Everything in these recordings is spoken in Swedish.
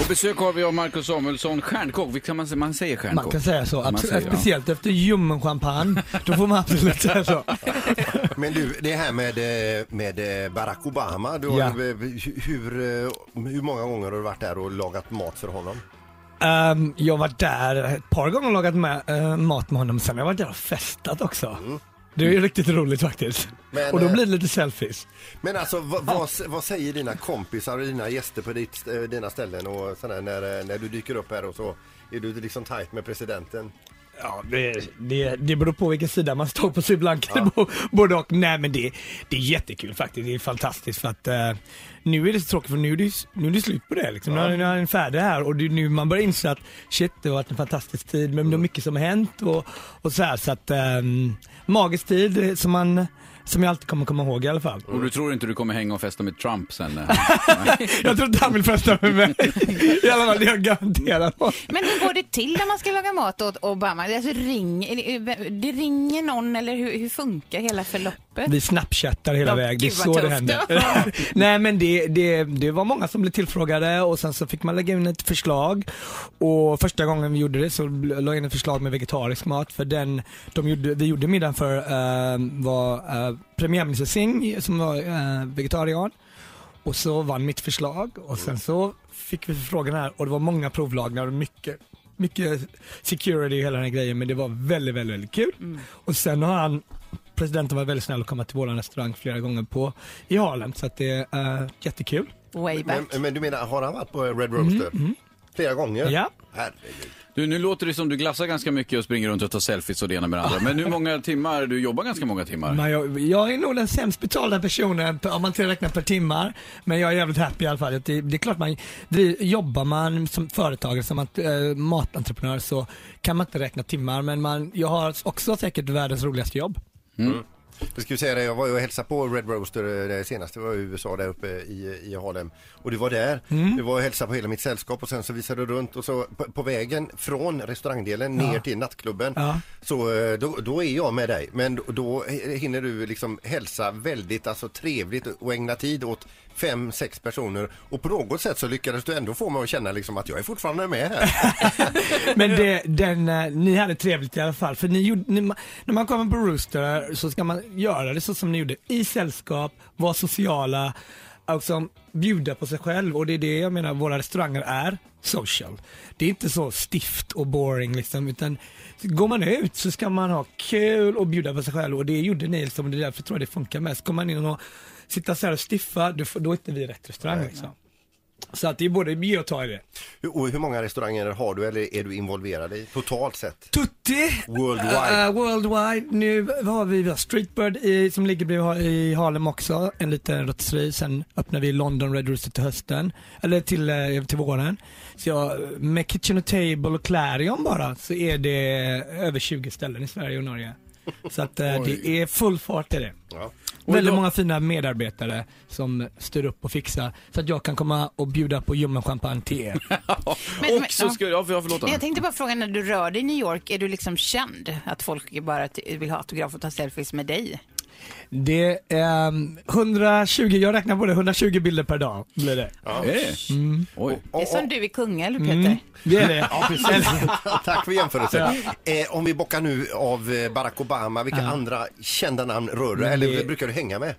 Och besök har vi av Marcus Samuelsson, stjärnkock. Vilka man, man säger stjärnkock? Man kan säga så, Man säger, ja. speciellt efter ljummen champagne. Då får man absolut säga så. Men du, det här med, eh, med eh, Barack Obama, du har, Ja. eh, hur, hur många gånger har du varit där och lagat mat för honom? Ehm, jag har varit där ett par gånger och lagat med, eh, mat med honom. Sen har jag varit där och festat också. Det är ju riktigt roligt faktiskt. Men, och då eh, blir det lite selfies. Men alltså vad, vad, vad säger dina kompisar och dina gäster på ditt, eh, dina ställen och sådär, när, eh, när du dyker upp här och så är du liksom tajt med presidenten? Ja, det, det, det beror på vilken sida man står på så ibland kan bo- både och. Nej men det, det är jättekul faktiskt. Det är fantastiskt för att eh, nu är det så tråkigt för nu är det, nu är det slut på det. Liksom. Nu, är- nu är den färdig här och det nu man börjar inse att shit det har varit en fantastisk tid men det är mycket som har hänt och, och så här så att um, magisk tid som man som jag alltid kommer komma ihåg i alla fall. Och du tror inte du kommer hänga och festa med Trump sen? eh? Jag tror inte han vill festa med mig. I alla fall det jag garanterat. Men hur går det till när man ska laga mat åt Obama? Alltså ring, det, det ringer någon eller hur, hur funkar hela förloppet? Vi snapchattar hela Ja, vägen, det är så det händer. Nej men det, det, det var många som blev tillfrågade och sen så fick man lägga in ett förslag. Och första gången vi gjorde det så la jag in ett förslag med vegetarisk mat för den de gjorde, vi gjorde middagen för eh, var uh, premiärminister Singh som var eh, vegetarian. Och så vann mitt förslag och sen så fick vi frågan här och det var många provlagningar och mycket mycket security och hela den här grejen men det var väldigt, väldigt, väldigt kul. Och sen har han, presidenten var väldigt snäll och komma till vår restaurang flera gånger på i Harlem så att det är uh, jättekul. Way back. Men, men du menar, har han varit på Red Roaster? Flera gånger? Mm, Ja. Herregud. Du, nu låter det som du glassar ganska mycket och springer runt och tar selfies och det ena med det andra. Men hur många timmar? Du jobbar ganska många timmar. Men jag, jag är nog den sämst betalda personen per- om man räknar per timmar. Men jag är jävligt happy i alla fall. Det, det är klart man, det, jobbar man som företagare, som att, eh, matentreprenör så kan man inte räkna timmar. Men man, jag har också säkert världens roligaste jobb. Mm. Jag ju säga det, jag var ju och hälsade på Red Roaster eh, det senaste, var i USA där uppe i, i Harlem. Och du var där, du var och hälsade på hela mitt sällskap och sen så visade du runt och så på, på vägen från restaurangdelen ner till nattklubben Ja. så eh, då, då är jag med dig. Men då, då hinner du liksom hälsa väldigt alltså, trevligt och ägna tid åt fem, sex personer och på något sätt så lyckades du ändå få mig att känna liksom att jag är fortfarande med här. Men det, den, eh, ni hade trevligt i alla fall. För ni gjorde, ni, när man kommer på Rooster så ska man göra det så som ni gjorde. I sällskap, vara sociala, alltså bjuda på sig själv. Och det är det jag menar våra restauranger är social. Det är inte så stift och boring liksom. Utan går man ut så ska man ha kul och bjuda på sig själv. Och det gjorde ni liksom. Och det är därför tror jag det funkar mest. Går man in och sitta så här och stiffa, då är inte vi rätt restaurang liksom. Så att det är både ge och ta i det. Och hur många restauranger har du eller är du involverad i totalt sett? Tutti! Worldwide. Uh, worldwide. Nu har vi vi har Streetbird i, som ligger bredvid i Harlem också, en liten rotisserie. Sen öppnar vi London Red Rooster till hösten, eller till, eh, till våren. Så jag, med Kitchen och Table och Clarion bara så är det över 20 ställen i Sverige och Norge. Så att eh, det är full fart i det. Ja. Väldigt många fina medarbetare som styr upp och fixar så att jag kan komma och bjuda på ljummen champagne till er. Men- och så ska ja, för- förlåt. Nej, Anna. Jag tänkte bara fråga, när du rör dig i New York, är du liksom känd? Att folk bara t- vill ha autograf och ta selfies med dig? Det är um, 120, jag räknar på det, 120 bilder per dag blir det. Är det? Mm. Oj. Det är som du i Kungälv, Peter. Det är det. Ja, precis. Tack för jämförelsen. Eh, om vi bockar nu av eh, Barack Obama, vilka andra kända namn rör du? Eller det- brukar du hänga med?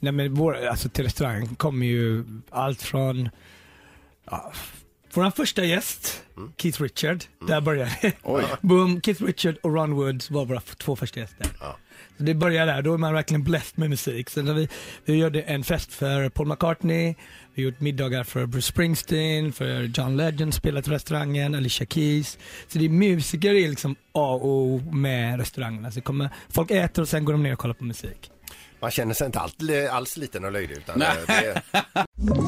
Nej men vår, alltså till restaurangen kommer ju allt från ja, vår första gäst, Keith Richard, där började det. Boom, Keith Richard och Ron Woods var våra två första gäster. Så det började där, då är man verkligen blessed med musik. Sen har vi, vi gjorde en fest för Paul McCartney, vi har gjort middagar för Bruce Springsteen, för John Legend spelat på restaurangen, Alicia Keys. Så det är musiker är liksom A och O med restaurangerna. Så det kommer, folk äter och sen går de ner och kollar på musik. Man känner sig inte alls, alls liten och löjlig utan det, Ett